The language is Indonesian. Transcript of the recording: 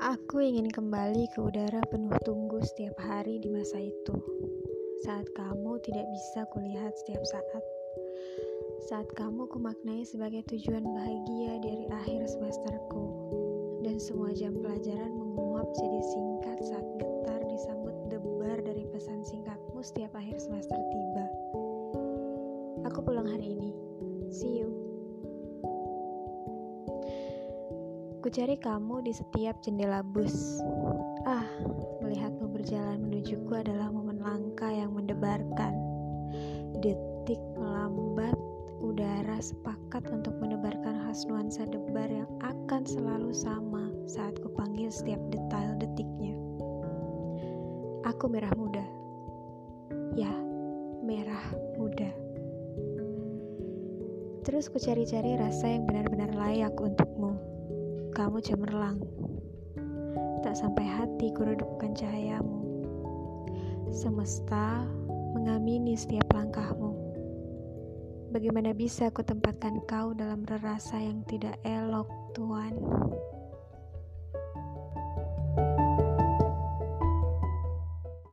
Aku ingin kembali ke udara penuh tunggu setiap hari di masa itu. Saat kamu tidak bisa kulihat setiap saat. Saat kamu kumaknai sebagai tujuan bahagia dari akhir semesterku. Dan semua jam pelajaran menguap jadi singkat saat getar disambut debar dari pesan singkatmu setiap akhir semester tiba. Aku pulang hari ini. See you. Kucari kamu di setiap jendela bus. Ah, melihatmu berjalan menujuku adalah momen langka yang mendebarkan. Detik melambat, udara sepakat untuk menebarkan khas nuansa debar yang akan selalu sama saat kupanggil setiap detail detiknya. Aku merah muda. Ya, merah muda. Terus kucari-cari rasa yang benar-benar layak untukmu kamu cemerlang. Tak sampai hati kuredupkan cahayamu. Semesta mengamini setiap langkahmu. Bagaimana bisa ku tempatkan kau dalam rerasa yang tidak elok, Tuhan?